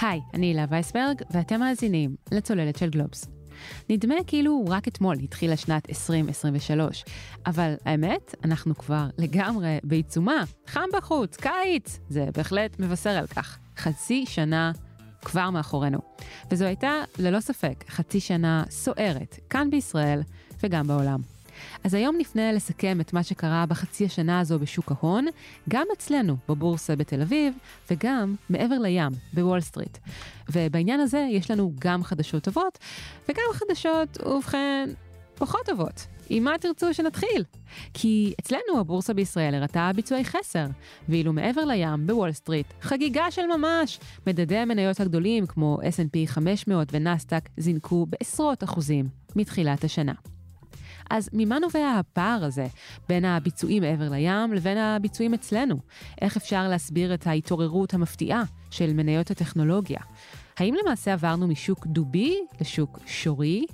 היי, אני הילה וייסברג, ואתם מאזינים לצוללת של גלובס. נדמה כאילו רק אתמול התחילה שנת 2023, אבל האמת, אנחנו כבר לגמרי בעיצומה. חם בחוץ, קיץ! זה בהחלט מבשר על כך. חצי שנה כבר מאחורינו. וזו הייתה, ללא ספק, חצי שנה סוערת, כאן בישראל וגם בעולם. אז היום נפנה לסכם את מה שקרה בחצי השנה הזו בשוק ההון, גם אצלנו בבורסה בתל אביב, וגם מעבר לים, בוול סטריט. ובעניין הזה יש לנו גם חדשות טובות, וגם חדשות, ובכן, פחות טובות. עם מה תרצו שנתחיל? כי אצלנו הבורסה בישראל הראתה ביצועי חסר, ואילו מעבר לים, בוול סטריט, חגיגה של ממש. מדדי המניות הגדולים כמו S&P 500 ונסדק זינקו בעשרות אחוזים מתחילת השנה. אז ממה נובע הפער הזה בין הביצועים מעבר לים לבין הביצועים אצלנו? איך אפשר להסביר את ההתעוררות המפתיעה של מניות הטכנולוגיה? האם למעשה עברנו משוק דובי לשוק שורי?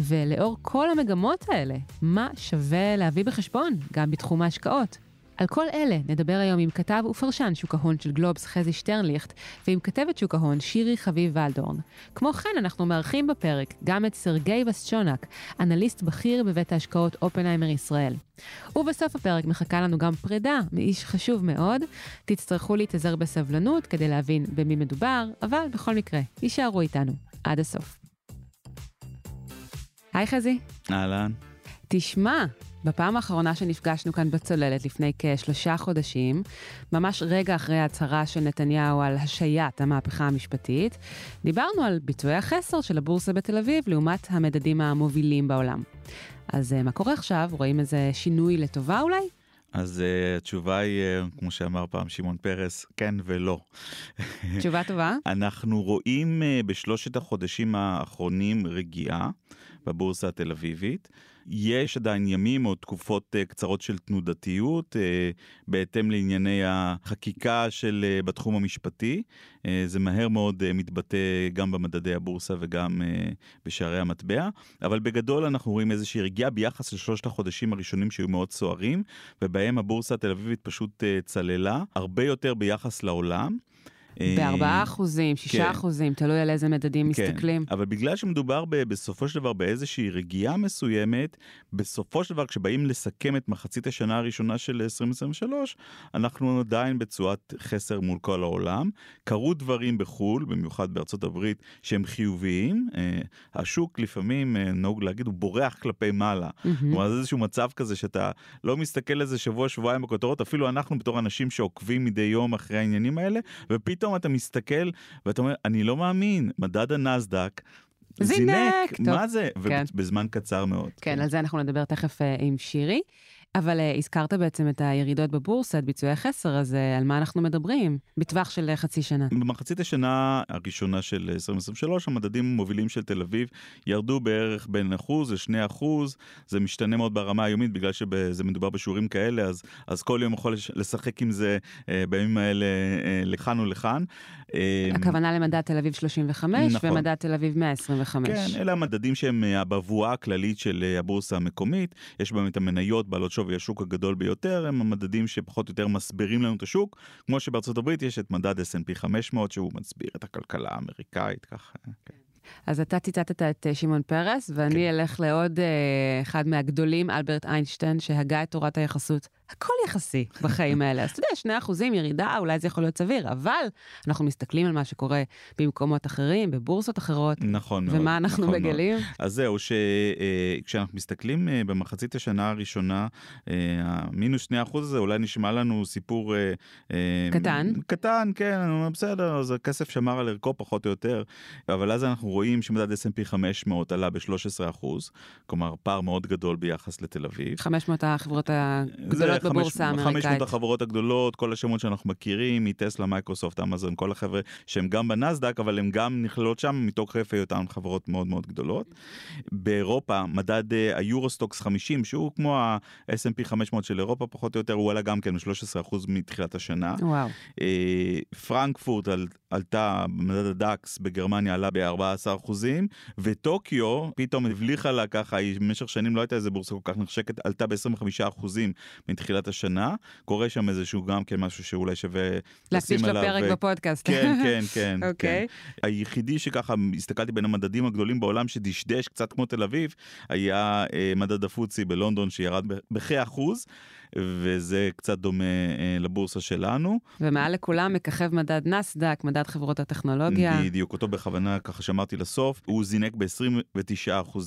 ולאור כל המגמות האלה, מה שווה להביא בחשבון גם בתחום ההשקעות? על כל אלה נדבר היום עם כתב ופרשן שוק ההון של גלובס חזי שטרנליכט ועם כתבת שוק ההון שירי חביב ולדורן. כמו כן אנחנו מארחים בפרק גם את סרגי וסצ'ונק, אנליסט בכיר בבית ההשקעות אופנהיימר ישראל. ובסוף הפרק מחכה לנו גם פרידה מאיש חשוב מאוד. תצטרכו להתאזר בסבלנות כדי להבין במי מדובר, אבל בכל מקרה, יישארו איתנו עד הסוף. היי חזי. אהלן. תשמע, בפעם האחרונה שנפגשנו כאן בצוללת לפני כשלושה חודשים, ממש רגע אחרי ההצהרה של נתניהו על השעיית המהפכה המשפטית, דיברנו על ביצועי החסר של הבורסה בתל אביב לעומת המדדים המובילים בעולם. אז אה, מה קורה עכשיו? רואים איזה שינוי לטובה אולי? אז uh, התשובה היא, uh, כמו שאמר פעם שמעון פרס, כן ולא. תשובה טובה. אנחנו רואים uh, בשלושת החודשים האחרונים רגיעה בבורסה התל אביבית. יש עדיין ימים או תקופות uh, קצרות של תנודתיות uh, בהתאם לענייני החקיקה של uh, בתחום המשפטי. זה מהר מאוד מתבטא גם במדדי הבורסה וגם בשערי המטבע, אבל בגדול אנחנו רואים איזושהי רגיעה ביחס לשלושת החודשים הראשונים שהיו מאוד סוערים, ובהם הבורסה התל אביבית פשוט צללה הרבה יותר ביחס לעולם. בארבעה אחוזים, שישה כן. אחוזים, תלוי על איזה מדדים כן. מסתכלים. אבל בגלל שמדובר ב, בסופו של דבר באיזושהי רגיעה מסוימת, בסופו של דבר כשבאים לסכם את מחצית השנה הראשונה של 2023, אנחנו עדיין בתשואת חסר מול כל העולם. קרו דברים בחו"ל, במיוחד בארצות הברית, שהם חיוביים. אה, השוק לפעמים, אה, נהוג להגיד, הוא בורח כלפי מעלה. כלומר, mm-hmm. זה איזשהו מצב כזה שאתה לא מסתכל איזה שבוע, שבועיים בכותרות, אפילו אנחנו בתור אנשים שעוקבים מדי יום אחרי העניינים האלה, ופתאום פתאום אתה מסתכל ואתה אומר אני לא מאמין מדד הנסדק זינק, מה זה? כן. ובזמן קצר מאוד. כן, כן, על זה אנחנו נדבר תכף uh, עם שירי. אבל uh, הזכרת בעצם את הירידות בבורסה, את ביצועי החסר, אז uh, על מה אנחנו מדברים? בטווח של uh, חצי שנה. במחצית השנה הראשונה של 2023, המדדים המובילים של תל אביב ירדו בערך בין אחוז לשני אחוז, זה משתנה מאוד ברמה היומית, בגלל שזה מדובר בשיעורים כאלה, אז, אז כל יום יכול לשחק עם זה בימים האלה לכאן ולכאן. הכוונה למדד תל אביב 35 נכון. ומדד תל אביב 125. כן, אלה המדדים שהם הבבואה הכללית של הבורסה המקומית, יש בהם את המניות בעלות שווי השוק הגדול ביותר, הם המדדים שפחות או יותר מסבירים לנו את השוק, כמו שבארצות הברית יש את מדד S&P 500 שהוא מסביר את הכלכלה האמריקאית, ככה. כן. אז אתה ציטטת את אה, שמעון פרס, ואני כן. אלך לעוד uh, אחד מהגדולים, אלברט איינשטיין, שהגה את תורת היחסות. הכל יחסי בחיים האלה. אז אתה יודע, שני אחוזים ירידה, אולי זה יכול להיות סביר, אבל אנחנו מסתכלים על מה שקורה במקומות אחרים, בבורסות אחרות. נכון מאוד. ומה אנחנו נכון מגלים? מאוד. אז זהו, שכשאנחנו uh, מסתכלים uh, במחצית השנה הראשונה, uh, המינוס שני אחוז הזה אולי נשמע לנו סיפור... קטן. קטן, כן, בסדר, אז הכסף שמר על ערכו פחות או יותר, אבל אז אנחנו רואים שמדד S&P 500 עלה ב-13 אחוז, כלומר פער מאוד גדול ביחס לתל אביב. 500 החברות הגדולות בבורסה האמריקאית. 500 החברות הגדולות, כל השמות שאנחנו מכירים, מטסלה, מייקרוסופט, אמזון, כל החבר'ה שהם גם בנסדק, אבל הם גם נכללות שם מתוקף היותן חברות מאוד מאוד גדולות. באירופה, מדד אה, היורוסטוקס 50, שהוא כמו ה-S&P 500 של אירופה פחות או יותר, הוא עלה גם כן ב-13 אחוז מתחילת השנה. וואו. אה, פרנקפורט עלתה, מדד הדקס בגרמניה עלה ב-14 אחוזים, וטוקיו פתאום הבליחה לה ככה, היא במשך שנים לא הייתה איזה בורסה כל כך נחשקת, עלתה ב-25 אחוזים מתחילת השנה. קורה שם איזשהו גם כן משהו שאולי שווה לשים עליו. להקדיש לו פרק בפודקאסט. כן, כן, כן. אוקיי. כן. היחידי שככה הסתכלתי בין המדדים הגדולים בעולם שדשדש קצת כמו תל אביב, היה אה, מדד הפוצי בלונדון שירד בכ-אחוז. וזה קצת דומה אה, לבורסה שלנו. ומעל לכולם מככב מדד נסדק, מדד חברות הטכנולוגיה. בדיוק, אותו בכוונה ככה שאמרתי לסוף, הוא זינק ב-29%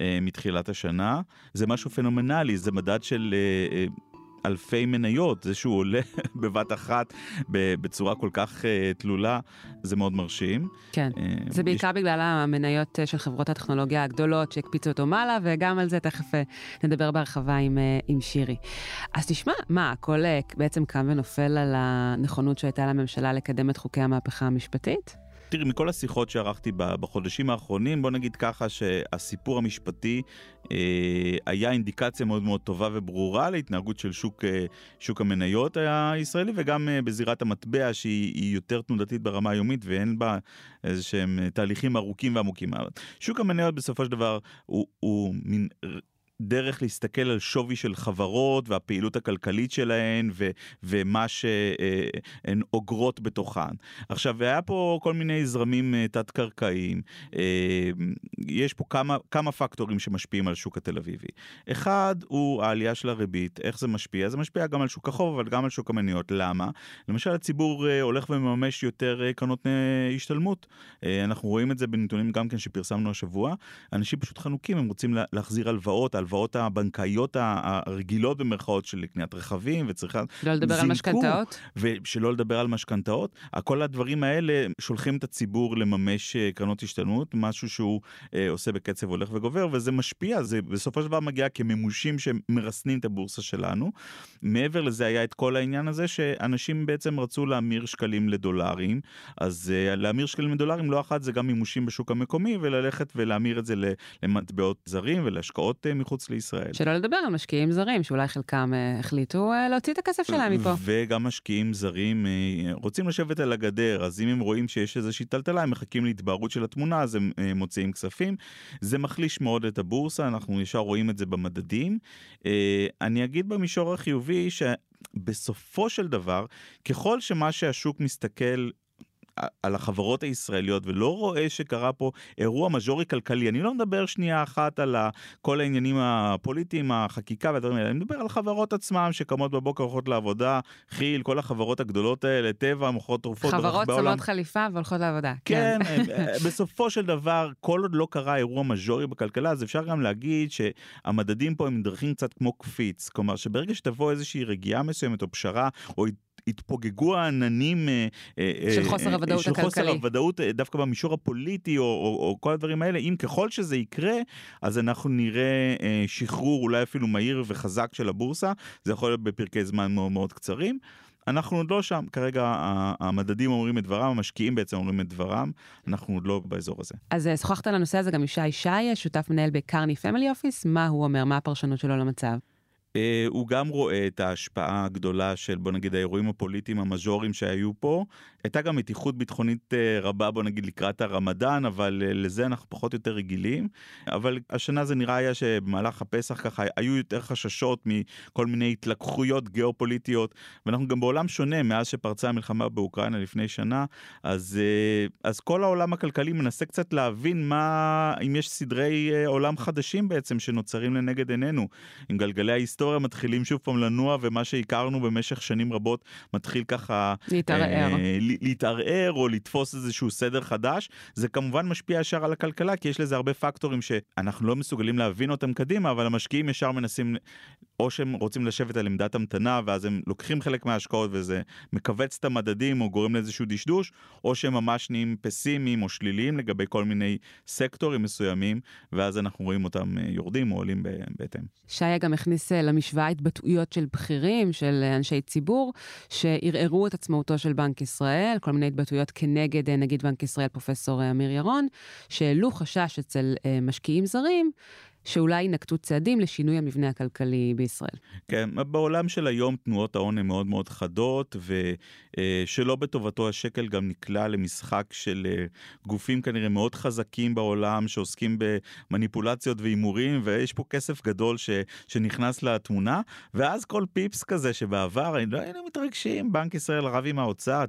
אה, מתחילת השנה. זה משהו פנומנלי, זה מדד של... אה, אה, אלפי מניות, זה שהוא עולה בבת אחת בצורה כל כך uh, תלולה, זה מאוד מרשים. כן, uh, זה בעיקר יש... בגלל המניות של חברות הטכנולוגיה הגדולות שהקפיצו אותו מעלה, וגם על זה תכף uh, נדבר בהרחבה עם, uh, עם שירי. אז תשמע, מה, הכל uh, בעצם קם ונופל על הנכונות שהייתה לממשלה לקדם את חוקי המהפכה המשפטית? תראי, מכל השיחות שערכתי בחודשים האחרונים, בוא נגיד ככה שהסיפור המשפטי אה, היה אינדיקציה מאוד מאוד טובה וברורה להתנהגות של שוק, אה, שוק המניות הישראלי, וגם אה, בזירת המטבע שהיא יותר תנודתית ברמה היומית ואין בה איזה שהם תהליכים ארוכים ועמוקים. שוק המניות בסופו של דבר הוא, הוא מין דרך להסתכל על שווי של חברות והפעילות הכלכלית שלהן ו, ומה שהן אוגרות בתוכן. עכשיו, היה פה כל מיני זרמים אה, תת-קרקעיים. אה, יש פה כמה, כמה פקטורים שמשפיעים על השוק התל אביבי. אחד הוא העלייה של הריבית, איך זה משפיע? זה משפיע גם על שוק החוב, אבל גם על שוק המניות. למה? למשל, הציבור אה, הולך ומממש יותר קרנות השתלמות. אנחנו רואים את זה בנתונים גם כן שפרסמנו השבוע. אנשים פשוט חנוקים, הם רוצים להחזיר הלוואות, ההלוואות הבנקאיות הרגילות במרכאות של קניית רכבים וצריכה... לא לדבר על משכנתאות? ושלא לדבר על משכנתאות. כל הדברים האלה שולחים את הציבור לממש אה, קרנות השתלמות, משהו שהוא אה, עושה בקצב הולך וגובר, וזה משפיע, זה בסופו של דבר מגיע כמימושים שמרסנים את הבורסה שלנו. מעבר לזה היה את כל העניין הזה שאנשים בעצם רצו להמיר שקלים לדולרים, אז אה, להמיר שקלים לדולרים לא אחת זה גם מימושים בשוק המקומי, וללכת ולהמיר את זה למטבעות זרים ולהשקעות אה, מחוץ מחוץ לישראל. שלא לדבר על משקיעים זרים, שאולי חלקם אה, החליטו אה, להוציא את הכסף שלהם מפה. וגם משקיעים זרים אה, רוצים לשבת על הגדר, אז אם הם רואים שיש איזושהי טלטלה, הם מחכים להתבהרות של התמונה, אז הם אה, מוציאים כספים. זה מחליש מאוד את הבורסה, אנחנו ישר רואים את זה במדדים. אה, אני אגיד במישור החיובי, ש... בסופו של דבר, ככל שמה שהשוק מסתכל על החברות הישראליות ולא רואה שקרה פה אירוע מז'ורי כלכלי. אני לא מדבר שנייה אחת על כל העניינים הפוליטיים, החקיקה והדברים האלה, אני מדבר על החברות עצמם שקמות בבוקר, הולכות לעבודה, כי"ל, כל החברות הגדולות האלה, טבע, מוכרות תרופות ברחבי העולם. חברות שמות חליפה והולכות לעבודה. כן, כן. בסופו של דבר, כל עוד לא קרה אירוע מז'ורי בכלכלה, אז אפשר גם להגיד שהמדדים פה הם דרכים קצת כמו קפיץ. כלומר, שברגע שתבוא איזושהי רגיעה מסוימת או פשרה, או התפוגגו העננים אה, אה, של חוסר אה, הוודאות הכלכלי. של חוסר הוודאות דווקא במישור הפוליטי או, או, או כל הדברים האלה, אם ככל שזה יקרה, אז אנחנו נראה שחרור אולי אפילו מהיר וחזק של הבורסה, זה יכול להיות בפרקי זמן מאוד מאוד קצרים. אנחנו עוד לא שם, כרגע המדדים אומרים את דברם, המשקיעים בעצם אומרים את דברם, אנחנו עוד לא באזור הזה. אז שוחחת על הנושא הזה גם עם שי שי, שותף מנהל בקרני פמילי אופיס, מה הוא אומר, מה הפרשנות שלו למצב? Uh, הוא גם רואה את ההשפעה הגדולה של בוא נגיד האירועים הפוליטיים המז'וריים שהיו פה. הייתה גם מתיחות ביטחונית uh, רבה בוא נגיד לקראת הרמדאן אבל uh, לזה אנחנו פחות או יותר רגילים. אבל השנה זה נראה היה שבמהלך הפסח ככה היו יותר חששות מכל מיני התלקחויות גיאופוליטיות ואנחנו גם בעולם שונה מאז שפרצה המלחמה באוקראינה לפני שנה אז uh, אז כל העולם הכלכלי מנסה קצת להבין מה אם יש סדרי עולם חדשים בעצם שנוצרים לנגד עינינו עם גלגלי ההיסטוריה. מתחילים שוב פעם לנוע ומה שהכרנו במשך שנים רבות מתחיל ככה להתערער, אה, להתערער או לתפוס איזשהו סדר חדש זה כמובן משפיע ישר על הכלכלה כי יש לזה הרבה פקטורים שאנחנו לא מסוגלים להבין אותם קדימה אבל המשקיעים ישר מנסים או שהם רוצים לשבת על עמדת המתנה ואז הם לוקחים חלק מההשקעות וזה מכווץ את המדדים או גורם לאיזשהו דשדוש או שהם ממש נהיים פסימיים או שליליים לגבי כל מיני סקטורים מסוימים ואז אנחנו רואים אותם אה, יורדים או עולים בהתאם. שי גם הכניס אה, למשוואה התבטאויות של בכירים, של אנשי ציבור, שערערו את עצמאותו של בנק ישראל, כל מיני התבטאויות כנגד נגיד בנק ישראל, פרופסור אמיר ירון, שהעלו חשש אצל משקיעים זרים. שאולי ינקטו צעדים לשינוי המבנה הכלכלי בישראל. כן, בעולם של היום תנועות ההון הן מאוד מאוד חדות, ושלא בטובתו השקל גם נקלע למשחק של אה, גופים כנראה מאוד חזקים בעולם, שעוסקים במניפולציות והימורים, ויש פה כסף גדול ש, שנכנס לתמונה, ואז כל פיפס כזה שבעבר היינו מתרגשים, בנק ישראל רב עם האוצר,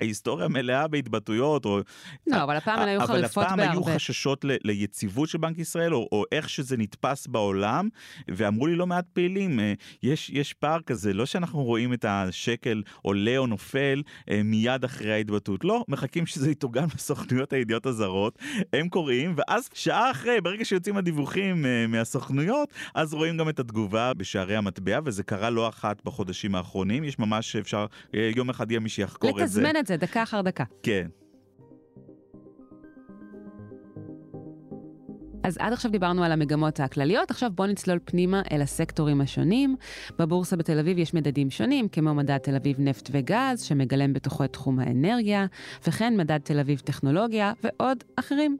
ההיסטוריה מלאה בהתבטאויות, או... לא, אבל הפעם הן היו חריפות בהרבה. אבל הפעם היו חששות ל, ליציבות של בנק ישראל, או, או איך שזה נתפס בעולם, ואמרו לי לא מעט פעילים, אה, יש, יש פער כזה, לא שאנחנו רואים את השקל עולה או נופל אה, מיד אחרי ההתבטאות, לא, מחכים שזה יתורגם בסוכנויות הידיעות הזרות, הם קוראים, ואז שעה אחרי, ברגע שיוצאים הדיווחים אה, מהסוכנויות, אז רואים גם את התגובה בשערי המטבע, וזה קרה לא אחת בחודשים האחרונים, יש ממש אפשר, יום אחד יהיה מי שיחקור את זה. לתזמן את זה דקה אחר דקה. כן. אז עד עכשיו דיברנו על המגמות הכלליות, עכשיו בואו נצלול פנימה אל הסקטורים השונים. בבורסה בתל אביב יש מדדים שונים, כמו מדד תל אביב נפט וגז, שמגלם בתוכו את תחום האנרגיה, וכן מדד תל אביב טכנולוגיה ועוד אחרים.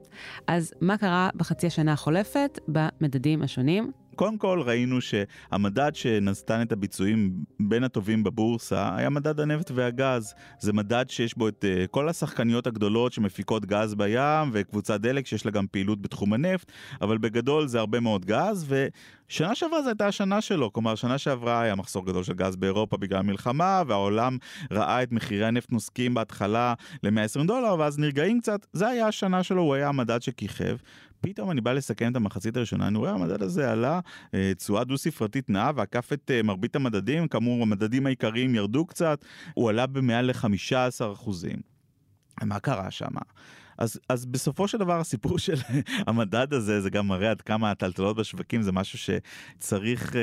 אז מה קרה בחצי השנה החולפת במדדים השונים? קודם כל ראינו שהמדד שנתן את הביצועים בין הטובים בבורסה היה מדד הנפט והגז. זה מדד שיש בו את uh, כל השחקניות הגדולות שמפיקות גז בים וקבוצת דלק שיש לה גם פעילות בתחום הנפט, אבל בגדול זה הרבה מאוד גז ושנה שעברה זו הייתה השנה שלו, כלומר שנה שעברה היה מחסור גדול של גז באירופה בגלל המלחמה והעולם ראה את מחירי הנפט נוסקים בהתחלה ל-120 דולר ואז נרגעים קצת, זה היה השנה שלו, הוא היה המדד שכיכב. פתאום אני בא לסכם את המחצית הראשונה, אני רואה המדד הזה עלה אה, תשואה דו-ספרתית נאה ועקף את אה, מרבית המדדים, כאמור המדדים העיקריים ירדו קצת, הוא עלה במעל ל-15 אחוזים. מה קרה שם? אז, אז בסופו של דבר הסיפור של המדד הזה זה גם מראה עד כמה הטלטלות בשווקים זה משהו שצריך uh,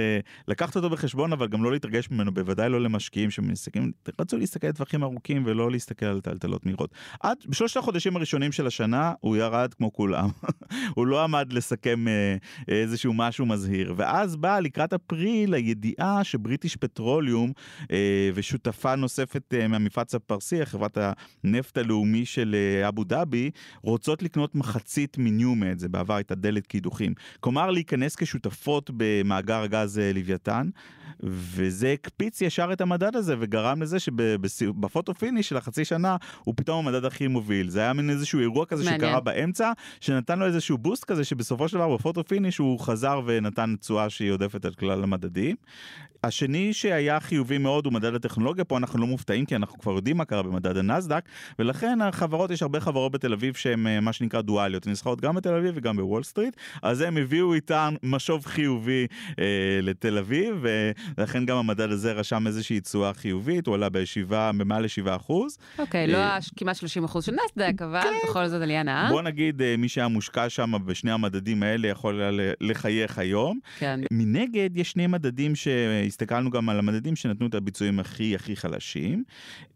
לקחת אותו בחשבון אבל גם לא להתרגש ממנו בוודאי לא למשקיעים שמסתכלים רצו להסתכל על טווחים ארוכים ולא להסתכל על טלטלות מהירות. עד בשלושת החודשים הראשונים של השנה הוא ירד כמו כולם הוא לא עמד לסכם uh, איזשהו משהו מזהיר ואז בא לקראת אפריל הידיעה שבריטיש פטרוליום uh, ושותפה נוספת uh, מהמפרץ הפרסי חברת הנפט הלאומית של uh, אבו דאבי רוצות לקנות מחצית מניומד, זה בעבר הייתה דלק קידוחים. כלומר להיכנס כשותפות במאגר הגז אה, לוויתן, וזה הקפיץ ישר את המדד הזה וגרם לזה שבפוטו פיניש של החצי שנה הוא פתאום המדד הכי מוביל. זה היה מין איזשהו אירוע כזה מעניין. שקרה באמצע, שנתן לו איזשהו boost כזה שבסופו של דבר בפוטו פיניש הוא חזר ונתן תשואה שהיא עודפת על כלל המדדים. השני שהיה חיובי מאוד הוא מדד הטכנולוגיה, פה אנחנו לא מופתעים כי אנחנו כבר יודעים מה קרה במדד הנסדק, ולכן החברות, יש הרבה חברות בתל אביב שהן אה, מה שנקרא דואליות, נסחרות גם בתל אביב וגם בוול סטריט, אז הם הביאו איתם משוב חיובי אה, לתל אביב, ולכן גם המדד הזה רשם איזושהי תשואה חיובית, הוא עלה בישיבה במעל ל-7 אחוז. אוקיי, לא אה, כמעט 30 אחוז של נסדק, אבל כן. בכל זאת עלייה נאה. בוא נגיד, אה, מי שהיה מושקע שם בשני המדדים האלה יכול לחייך היום. כן. מנגד, יש שני מדדים ש... הסתכלנו גם על המדדים שנתנו את הביצועים הכי הכי חלשים.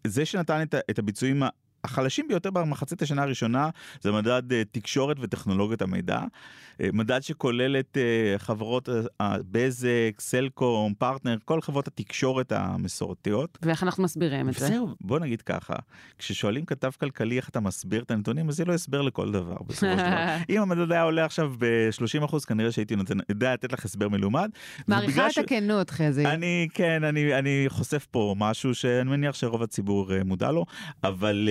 זה שנתן את הביצועים החלשים ביותר במחצית השנה הראשונה זה מדד uh, תקשורת וטכנולוגיות המידע. Uh, מדד שכולל את uh, חברות בזק, סלקום, פרטנר, כל חברות התקשורת המסורתיות. ואיך אנחנו מסבירים את זה? זהו, בוא נגיד ככה, כששואלים כתב כלכלי איך אתה מסביר את הנתונים, אז זה לא הסבר לכל דבר בסופו של דבר. אם המדד היה עולה עכשיו ב-30% כנראה שהייתי נותן, יודע לתת לך הסבר מלומד. מעריכה את הכנות חזי. אני, כן, אני, אני חושף פה משהו שאני מניח שרוב הציבור מודע לו, אבל...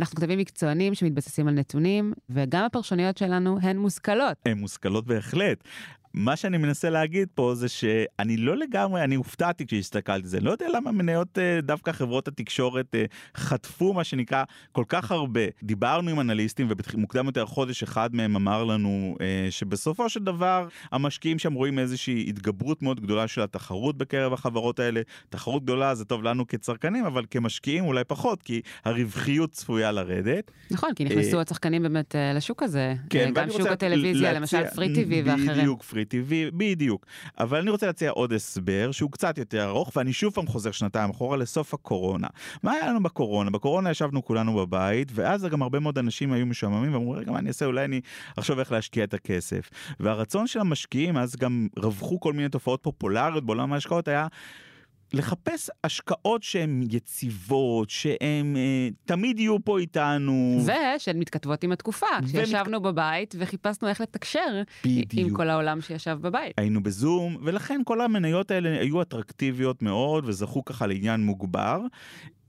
אנחנו כתבים מקצוענים שמתבססים על נתונים, וגם הפרשנויות שלנו הן מושכלות. הן מושכלות בהחלט. מה שאני מנסה להגיד פה זה שאני לא לגמרי, אני הופתעתי כשהסתכלתי על זה, לא יודע למה מניות אה, דווקא חברות התקשורת אה, חטפו מה שנקרא כל כך הרבה. דיברנו עם אנליסטים ומוקדם יותר חודש אחד מהם אמר לנו אה, שבסופו של דבר המשקיעים שם רואים איזושהי התגברות מאוד גדולה של התחרות בקרב החברות האלה. תחרות גדולה זה טוב לנו כצרכנים, אבל כמשקיעים אולי פחות, כי הרווחיות צפויה לרדת. נכון, כי נכנסו השחקנים באמת לשוק הזה. כן, גם שוק הטלוויזיה, למשל פרי טיווי ואחרים. בדיוק, פרי טבעי, בדיוק. אבל אני רוצה להציע עוד הסבר שהוא קצת יותר ארוך, ואני שוב פעם חוזר שנתיים אחורה לסוף הקורונה. מה היה לנו בקורונה? בקורונה ישבנו כולנו בבית, ואז גם הרבה מאוד אנשים היו משועממים ואמרו, רגע, מה אני אעשה? אולי אני אחשוב איך להשקיע את הכסף. והרצון של המשקיעים, אז גם רווחו כל מיני תופעות פופולריות בעולם ההשקעות, היה לחפש השקעות שהן יציבות, שהן אה, תמיד יהיו פה איתנו. ושהן מתכתבות עם התקופה, כשישבנו בבית וחיפשנו איך לתקשר בדיוק. עם כל העולם שישב בבית. היינו בזום, ולכן כל המניות האלה היו אטרקטיביות מאוד וזכו ככה לעניין מוגבר.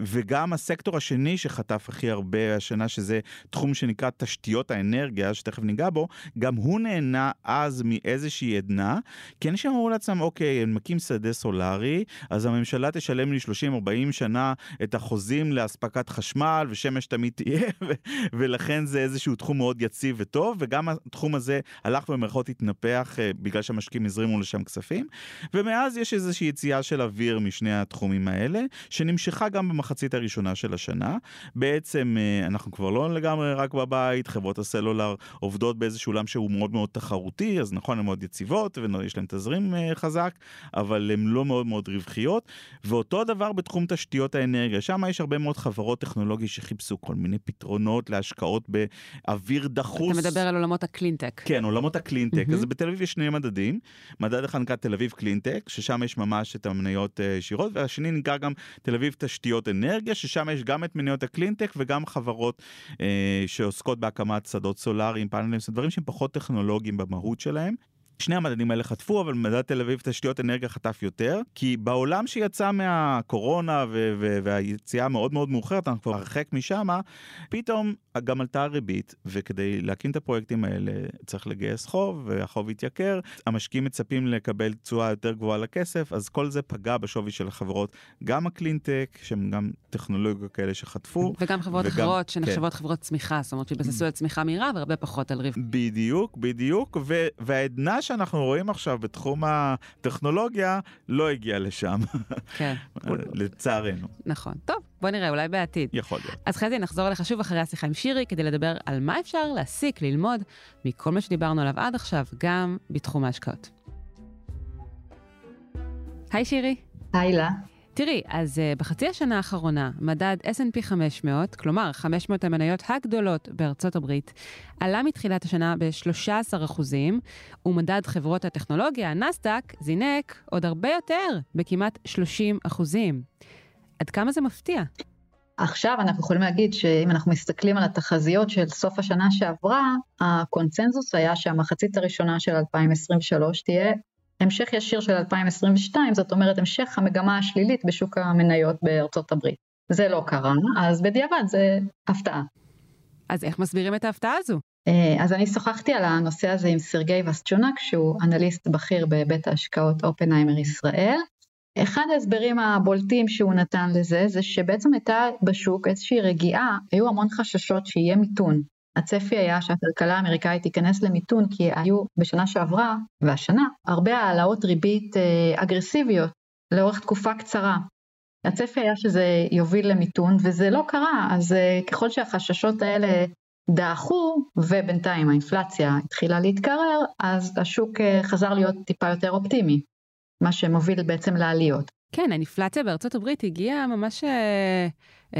וגם הסקטור השני שחטף הכי הרבה השנה, שזה תחום שנקרא תשתיות האנרגיה, שתכף ניגע בו, גם הוא נהנה אז מאיזושהי עדנה, כי אנשים אמרו לעצמם, אוקיי, אני מקים שדה סולארי, אז הממשלה תשלם לי 30-40 שנה את החוזים לאספקת חשמל, ושמש תמיד תהיה, ולכן זה איזשהו תחום מאוד יציב וטוב, וגם התחום הזה הלך במרכאות התנפח אה, בגלל שהמשקיעים הזרימו לשם כספים, ומאז יש איזושהי יציאה של אוויר משני התחומים האלה, שנמשכה גם במח... במחצית הראשונה של השנה. בעצם אה, אנחנו כבר לא לגמרי רק בבית, חברות הסלולר עובדות באיזשהו עולם שהוא מאוד מאוד תחרותי, אז נכון, הן מאוד יציבות ויש להן תזרים אה, חזק, אבל הן לא מאוד מאוד רווחיות. ואותו דבר בתחום תשתיות האנרגיה, שם יש הרבה מאוד חברות טכנולוגיות שחיפשו כל מיני פתרונות להשקעות באוויר דחוס. אתה מדבר על עולמות הקלינטק. כן, עולמות הקלינטק. Mm-hmm. אז בתל אביב יש שני מדדים, מדד אחד נקרא תל אביב קלינטק, ששם יש ממש את המניות אה, ישירות, והשני נקרא גם תל אביב תשתיות אנרגיה. אנרגיה, ששם יש גם את מניות הקלינטק וגם חברות אה, שעוסקות בהקמת שדות סולאריים, פאנלים, דברים שהם פחות טכנולוגיים במהות שלהם. שני המדדים האלה חטפו, אבל מדד תל אביב תשתיות אנרגיה חטף יותר, כי בעולם שיצא מהקורונה ו- ו- והיציאה מאוד מאוד מאוחרת, אנחנו כבר הרחק משם, פתאום גם עלתה הריבית, וכדי להקים את הפרויקטים האלה צריך לגייס חוב, והחוב התייקר, המשקיעים מצפים לקבל תשואה יותר גבוהה לכסף, אז כל זה פגע בשווי של החברות, גם הקלינטק, שהן גם טכנולוגיות כאלה שחטפו. וגם חברות וגם, אחרות שנחשבות כן. חברות צמיחה, זאת אומרת שהתבססו על צמיחה מהירה והרבה פחות על ריב. בדיוק, בדיוק, ו- והעדנה שאנחנו רואים עכשיו בתחום הטכנולוגיה לא הגיעה לשם. כן. לצערנו. נכון. טוב, בוא נראה, אולי בעתיד. יכול להיות. אז חזי, נחזור אליך שוב אחרי השיחה עם שירי כדי לדבר על מה אפשר להסיק, ללמוד מכל מה שדיברנו עליו עד עכשיו, גם בתחום ההשקעות. היי שירי. היי לה. תראי, אז uh, בחצי השנה האחרונה, מדד S&P 500, כלומר 500 המניות הגדולות בארצות הברית, עלה מתחילת השנה ב-13 ומדד חברות הטכנולוגיה, הנסדק, זינק עוד הרבה יותר, בכמעט 30 עד כמה זה מפתיע? עכשיו אנחנו יכולים להגיד שאם אנחנו מסתכלים על התחזיות של סוף השנה שעברה, הקונצנזוס היה שהמחצית הראשונה של 2023 תהיה המשך ישיר של 2022, זאת אומרת המשך המגמה השלילית בשוק המניות בארצות הברית. זה לא קרה, אז בדיעבד זה הפתעה. אז איך מסבירים את ההפתעה הזו? אה, אז אני שוחחתי על הנושא הזה עם סרגי וסצ'ונק, שהוא אנליסט בכיר בבית ההשקעות אופנהיימר ישראל. אחד ההסברים הבולטים שהוא נתן לזה, זה שבעצם הייתה בשוק איזושהי רגיעה, היו המון חששות שיהיה מיתון. הצפי היה שהכלכלה האמריקאית תיכנס למיתון כי היו בשנה שעברה והשנה הרבה העלאות ריבית אה, אגרסיביות לאורך תקופה קצרה. הצפי היה שזה יוביל למיתון וזה לא קרה, אז אה, ככל שהחששות האלה דעכו ובינתיים האינפלציה התחילה להתקרר, אז השוק אה, חזר להיות טיפה יותר אופטימי, מה שמוביל בעצם לעליות. כן, האינפלציה בארצות הברית הגיעה ממש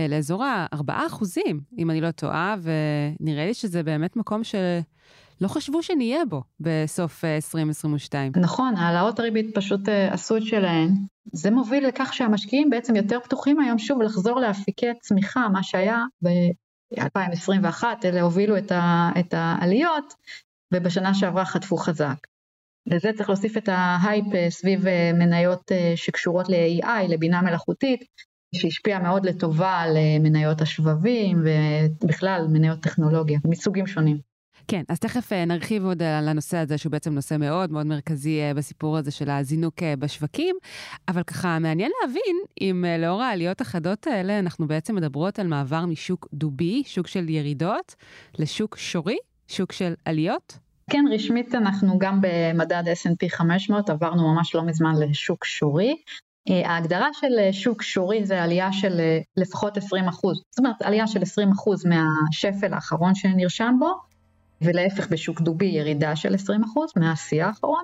לאזור ה-4 אחוזים, אם אני לא טועה, ונראה לי שזה באמת מקום שלא חשבו שנהיה בו בסוף אה, 2022. נכון, העלאות הריבית פשוט אה, עשו את שלהן. זה מוביל לכך שהמשקיעים בעצם יותר פתוחים היום שוב לחזור לאפיקי צמיחה, מה שהיה ב-2021, אלה הובילו את, ה- את העליות, ובשנה שעברה חטפו חזק. לזה צריך להוסיף את ההייפ אה, סביב אה, מניות אה, שקשורות ל-AI, לבינה מלאכותית, שהשפיעה מאוד לטובה על מניות השבבים ובכלל מניות טכנולוגיה מסוגים שונים. כן, אז תכף נרחיב עוד על הנושא הזה, שהוא בעצם נושא מאוד מאוד מרכזי בסיפור הזה של הזינוק בשווקים, אבל ככה מעניין להבין אם לאור העליות החדות האלה, אנחנו בעצם מדברות על מעבר משוק דובי, שוק של ירידות, לשוק שורי, שוק של עליות. כן, רשמית אנחנו גם במדד S&P 500 עברנו ממש לא מזמן לשוק שורי. אה, ההגדרה של אה, שוק שורי זה עלייה של אה, לפחות 20 אחוז, זאת אומרת עלייה של 20 אחוז מהשפל האחרון שנרשם בו, ולהפך בשוק דובי ירידה של 20 אחוז מהשיא האחרון.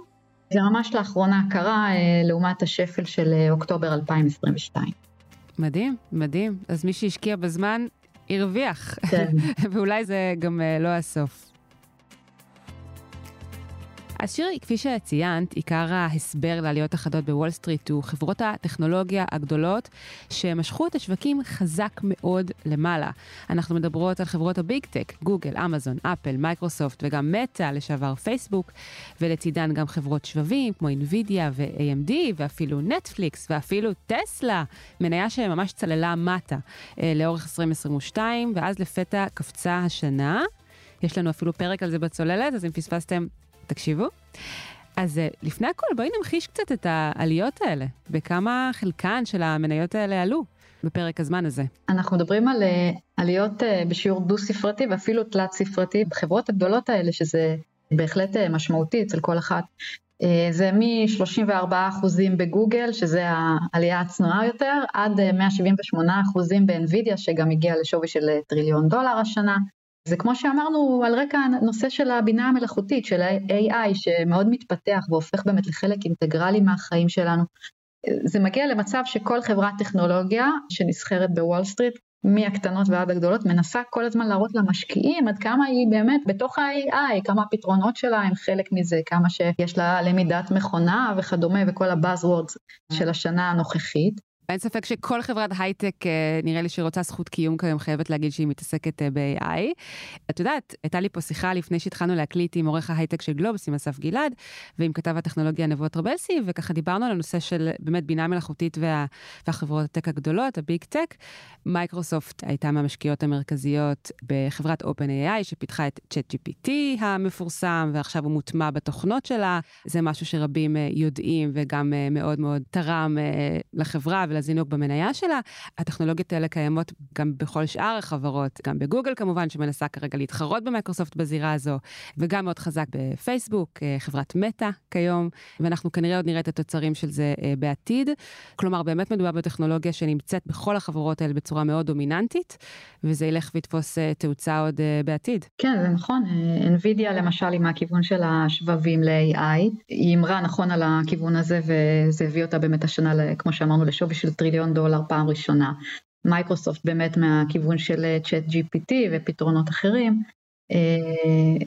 זה ממש לאחרונה קרה לעומת השפל של אוקטובר 2022. מדהים, מדהים. אז מי שהשקיע בזמן הרוויח, כן. ואולי זה גם לא הסוף. אז שירי, כפי שציינת, עיקר ההסבר לעליות החדות בוול סטריט הוא חברות הטכנולוגיה הגדולות שמשכו את השווקים חזק מאוד למעלה. אנחנו מדברות על חברות הביג טק, גוגל, אמזון, אפל, מייקרוסופט וגם מטא, לשעבר פייסבוק, ולצידן גם חברות שבבים כמו אינווידיה ו-AMD ואפילו נטפליקס ואפילו טסלה, מניה שממש צללה מטה אה, לאורך 2022, ואז לפתע קפצה השנה. יש לנו אפילו פרק על זה בצוללת, אז אם פספסתם, תקשיבו. אז אה, לפני הכל, בואי נמחיש קצת את העליות האלה, בכמה חלקן של המניות האלה עלו בפרק הזמן הזה. אנחנו מדברים על אה, עליות אה, בשיעור דו-ספרתי ואפילו תלת-ספרתי בחברות הגדולות האלה, שזה בהחלט משמעותי אצל כל אחת. זה מ-34% בגוגל, שזה העלייה הצנועה יותר, עד 178% באנווידיה, שגם הגיע לשווי של טריליון דולר השנה. זה כמו שאמרנו על רקע הנושא של הבינה המלאכותית, של ה-AI שמאוד מתפתח והופך באמת לחלק אינטגרלי מהחיים שלנו. זה מגיע למצב שכל חברת טכנולוגיה שנסחרת בוול סטריט, מהקטנות ועד הגדולות, מנסה כל הזמן להראות למשקיעים עד כמה היא באמת בתוך ה-AI, כמה הפתרונות שלה הם חלק מזה, כמה שיש לה למידת מכונה וכדומה וכל ה buzzwords של השנה הנוכחית. אין ספק שכל חברת הייטק, אה, נראה לי שהיא רוצה זכות קיום כיום, חייבת להגיד שהיא מתעסקת אה, ב-AI. את יודעת, הייתה לי פה שיחה לפני שהתחלנו להקליט עם עורך ההייטק של גלובס, עם אסף גלעד, ועם כתב הטכנולוגיה נבו טרבלסי, וככה דיברנו על הנושא של באמת בינה מלאכותית וה, והחברות הטק הגדולות, הביג טק. מייקרוסופט הייתה מהמשקיעות המרכזיות בחברת OpenAI, שפיתחה את ChatGPT המפורסם, ועכשיו הוא מוטמע בתוכנות שלה. זה משהו שרבים אה, יודעים וגם מאוד מאוד תרם לחברה. ולזינוק במניה שלה. הטכנולוגיות האלה קיימות גם בכל שאר החברות, גם בגוגל כמובן, שמנסה כרגע להתחרות במייקרוסופט בזירה הזו, וגם מאוד חזק בפייסבוק, אה, חברת מטא כיום, ואנחנו כנראה עוד נראה את התוצרים של זה אה, בעתיד. כלומר, באמת מדובר בטכנולוגיה שנמצאת בכל החברות האלה בצורה מאוד דומיננטית, וזה ילך ויתפוס אה, תאוצה עוד בעתיד. כן, זה נכון. NVIDIA למשל היא מהכיוון של השבבים ל-AI, היא אמרה נכון על הכיוון הזה, וזה הביא אותה באמת השנה, כמו שאמרנו, לשווי של טריליון דולר פעם ראשונה. מייקרוסופט באמת מהכיוון של צ'אט GPT ופתרונות אחרים.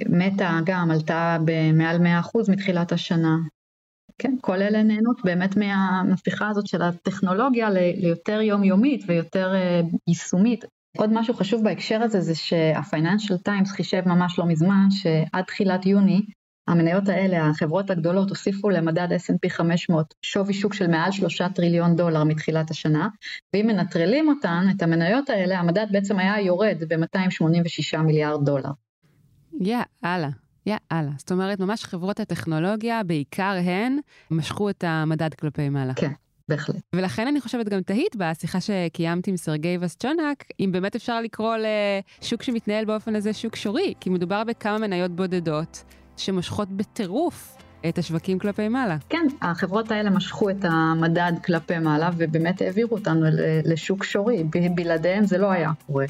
מטא אה, גם עלתה במעל 100% מתחילת השנה. כן, כל אלה נהנות באמת מהמפיכה הזאת של הטכנולוגיה ליותר יומיומית ויותר אה, יישומית. עוד משהו חשוב בהקשר הזה זה שה-Financial Times חישב ממש לא מזמן שעד תחילת יוני המניות האלה, החברות הגדולות, הוסיפו למדד S&P 500 שווי שוק של מעל שלושה טריליון דולר מתחילת השנה, ואם מנטרלים אותן, את המניות האלה, המדד בעצם היה יורד ב-286 מיליארד דולר. יאללה. יאללה. זאת אומרת, ממש חברות הטכנולוגיה, בעיקר הן, משכו את המדד כלפי מעלה. כן. בהחלט. ולכן אני חושבת גם תהית בשיחה שקיימתי עם סרגי וסצ'ונק, אם באמת אפשר לקרוא לשוק שמתנהל באופן הזה שוק שורי, כי מדובר בכמה מניות בודדות שמושכות בטירוף את השווקים כלפי מעלה. כן, החברות האלה משכו את המדד כלפי מעלה ובאמת העבירו אותנו לשוק שורי, בלעדיהם זה לא היה קורה.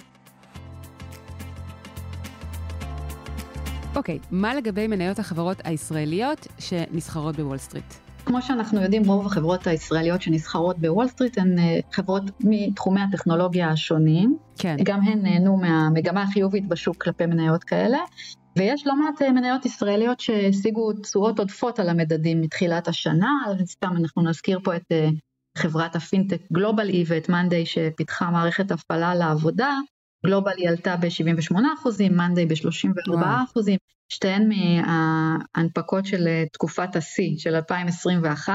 אוקיי, okay, מה לגבי מניות החברות הישראליות שנסחרות בוול סטריט? כמו שאנחנו יודעים, רוב החברות הישראליות שנסחרות בוול סטריט הן אה, חברות מתחומי הטכנולוגיה השונים. כן. גם הן נהנו מהמגמה החיובית בשוק כלפי מניות כאלה, ויש לא מעט אה, מניות ישראליות שהשיגו תשואות עודפות על המדדים מתחילת השנה, סתם אנחנו נזכיר פה את אה, חברת הפינטק גלובלי ואת מאנדיי שפיתחה מערכת הפעלה לעבודה, גלובלי עלתה ב-78 מאנדיי ב-34 שתיהן מההנפקות של אה, תקופת השיא של 2021,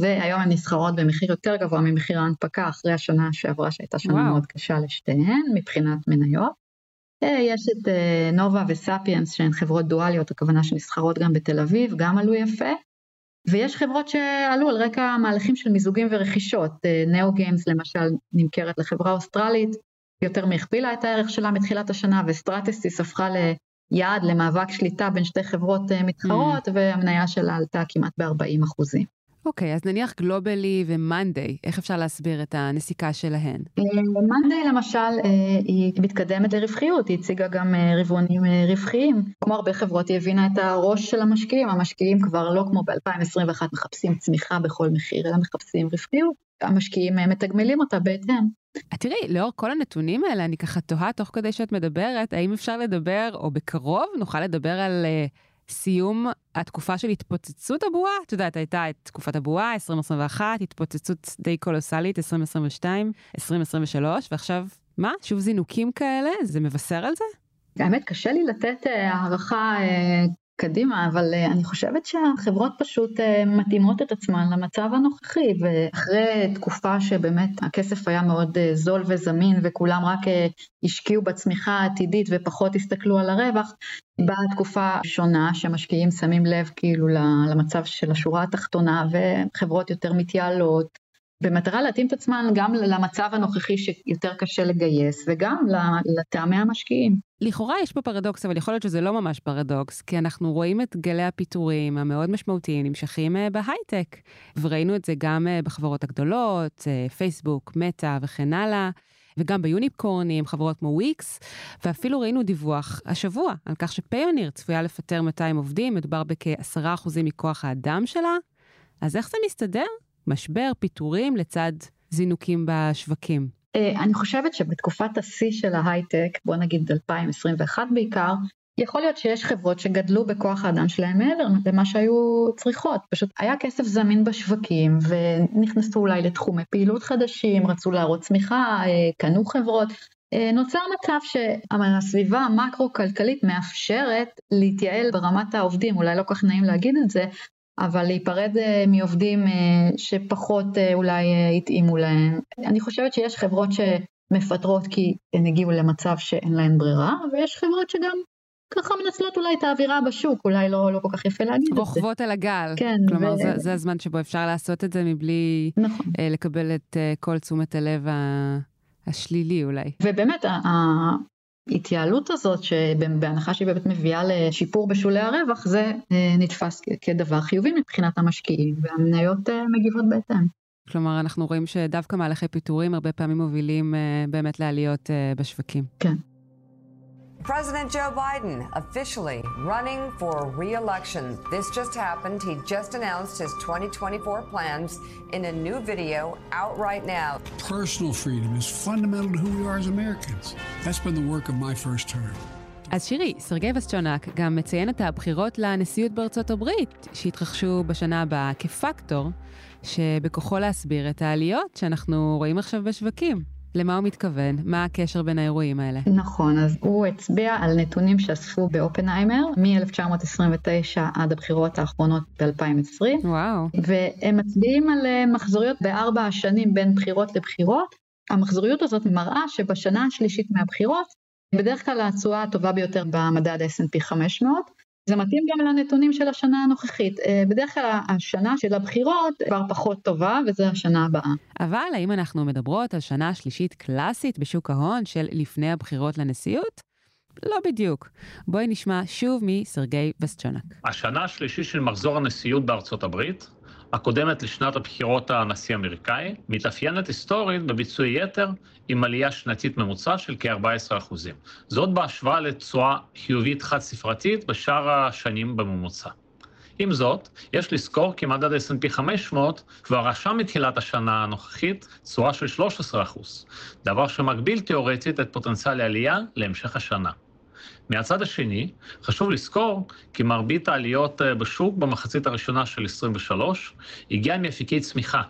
והיום הן נסחרות במחיר יותר גבוה ממחיר ההנפקה אחרי השנה שעברה שהייתה שנה וואו. מאוד קשה לשתיהן מבחינת מניות. אה, יש את אה, נובה וספיאנס שהן חברות דואליות, הכוונה שנסחרות גם בתל אביב, גם עלו יפה. ויש חברות שעלו על רקע מהלכים של מיזוגים ורכישות, נאו גיימס למשל נמכרת לחברה אוסטרלית, יותר מהכפילה את הערך שלה מתחילת השנה, וסטרטסיס הפכה ליעד למאבק שליטה בין שתי חברות אה, מתחרות, mm. והמניה שלה עלתה כמעט ב-40 אחוזים. אוקיי, okay, אז נניח גלובל-אי ומאנדיי, איך אפשר להסביר את הנסיקה שלהן? מאנדיי אה, למשל, אה, היא מתקדמת לרווחיות, היא הציגה גם אה, רבעונים רווחיים. כמו הרבה חברות, היא הבינה את הראש של המשקיעים, המשקיעים כבר לא כמו ב-2021 מחפשים צמיחה בכל מחיר, אלא מחפשים רווחיות. המשקיעים מתגמלים אותה בהתאם. תראי, לאור כל הנתונים האלה, אני ככה תוהה תוך כדי שאת מדברת, האם אפשר לדבר, או בקרוב נוכל לדבר על סיום התקופה של התפוצצות הבועה, את יודעת, הייתה את תקופת הבועה, 2021, התפוצצות די קולוסלית, 2022, 2023, ועכשיו, מה? שוב זינוקים כאלה? זה מבשר על זה? האמת, קשה לי לתת אה, הערכה אה, קדימה, אבל uh, אני חושבת שהחברות פשוט uh, מתאימות את עצמן למצב הנוכחי, ואחרי תקופה שבאמת הכסף היה מאוד uh, זול וזמין וכולם רק השקיעו בצמיחה העתידית ופחות הסתכלו על הרווח, באה תקופה שונה שמשקיעים שמים לב כאילו למצב של השורה התחתונה וחברות יותר מתייעלות, במטרה להתאים את עצמן גם למצב הנוכחי שיותר קשה לגייס וגם לטעמי המשקיעים. לכאורה יש פה פרדוקס, אבל יכול להיות שזה לא ממש פרדוקס, כי אנחנו רואים את גלי הפיטורים המאוד משמעותיים נמשכים אה, בהייטק, וראינו את זה גם אה, בחברות הגדולות, אה, פייסבוק, מטא וכן הלאה. וגם ביוניקורנים, חברות כמו וויקס, ואפילו ראינו דיווח השבוע על כך שפיוניר צפויה לפטר 200 עובדים, מדובר בכ-10% מכוח האדם שלה. אז איך זה מסתדר? משבר, פיטורים לצד זינוקים בשווקים? אה, אני חושבת שבתקופת השיא של ההייטק, בוא נגיד 2021 בעיקר, יכול להיות שיש חברות שגדלו בכוח האדם שלהם מעבר למה שהיו צריכות, פשוט היה כסף זמין בשווקים ונכנסו אולי לתחומי פעילות חדשים, רצו להראות צמיחה, אה, קנו חברות, אה, נוצר מצב שהסביבה המקרו-כלכלית מאפשרת להתייעל ברמת העובדים, אולי לא כך נעים להגיד את זה, אבל להיפרד אה, מעובדים אה, שפחות אה, אולי התאימו להם. אני חושבת שיש חברות שמפטרות כי הן הגיעו למצב שאין להן ברירה, ויש חברות שגם ככה מנצלות אולי את האווירה בשוק, אולי לא, לא כל כך יפה להגיד את זה. רוכבות על הגל. כן. כלומר, ו... זה, זה הזמן שבו אפשר לעשות את זה מבלי נכון. לקבל את כל תשומת הלב השלילי אולי. ובאמת, ההתייעלות הזאת, שבהנחה שהיא באמת מביאה לשיפור בשולי הרווח, זה אה, נתפס כדבר חיובי מבחינת המשקיעים, והמניות אה, מגיבות בהתאם. כלומר, אנחנו רואים שדווקא מהלכי פיטורים הרבה פעמים מובילים אה, באמת לעליות בשווקים. כן. President Joe Biden officially running for re-election. This just happened. He just announced his 2024 plans in a new video out right now. Personal freedom is fundamental to who we are as Americans. That's been the work of my first term. אז שירי, סרגי וסצ'ונק גם מציין את הבחירות לנשיאות בארצות הברית, שהתרחשו בשנה הבאה כפקטור שבכוחו להסביר את העליות שאנחנו רואים עכשיו בשווקים. למה הוא מתכוון? מה הקשר בין האירועים האלה? נכון, אז הוא הצביע על נתונים שאספו באופנהיימר מ-1929 עד הבחירות האחרונות ב-2020. וואו. והם מצביעים על אה, מחזוריות בארבע השנים בין בחירות לבחירות. המחזוריות הזאת מראה שבשנה השלישית מהבחירות, בדרך כלל התשואה הטובה ביותר במדד S&P 500, זה מתאים גם לנתונים של השנה הנוכחית. אה, בדרך כלל השנה של הבחירות כבר פחות טובה, וזו השנה הבאה. אבל האם אנחנו מדברות על שנה שלישית קלאסית בשוק ההון של לפני הבחירות לנשיאות? לא בדיוק. בואי נשמע שוב מסרגי וסצ'ונק. השנה השלישית של מחזור הנשיאות בארצות הברית הקודמת לשנת הבחירות הנשיא האמריקאי, מתאפיינת היסטורית בביצועי יתר עם עלייה שנתית ממוצע של כ-14%. זאת בהשוואה לתשואה חיובית חד-ספרתית בשאר השנים בממוצע. עם זאת, יש לזכור כי מדד S&P 500 כבר רשם מתחילת השנה הנוכחית תשואה של 13%, דבר שמגביל תאורטית את פוטנציאל העלייה להמשך השנה. מהצד השני, חשוב לזכור כי מרבית העליות אה, בשוק במחצית הראשונה של 23 הגיעה מאפיקי צמיחה,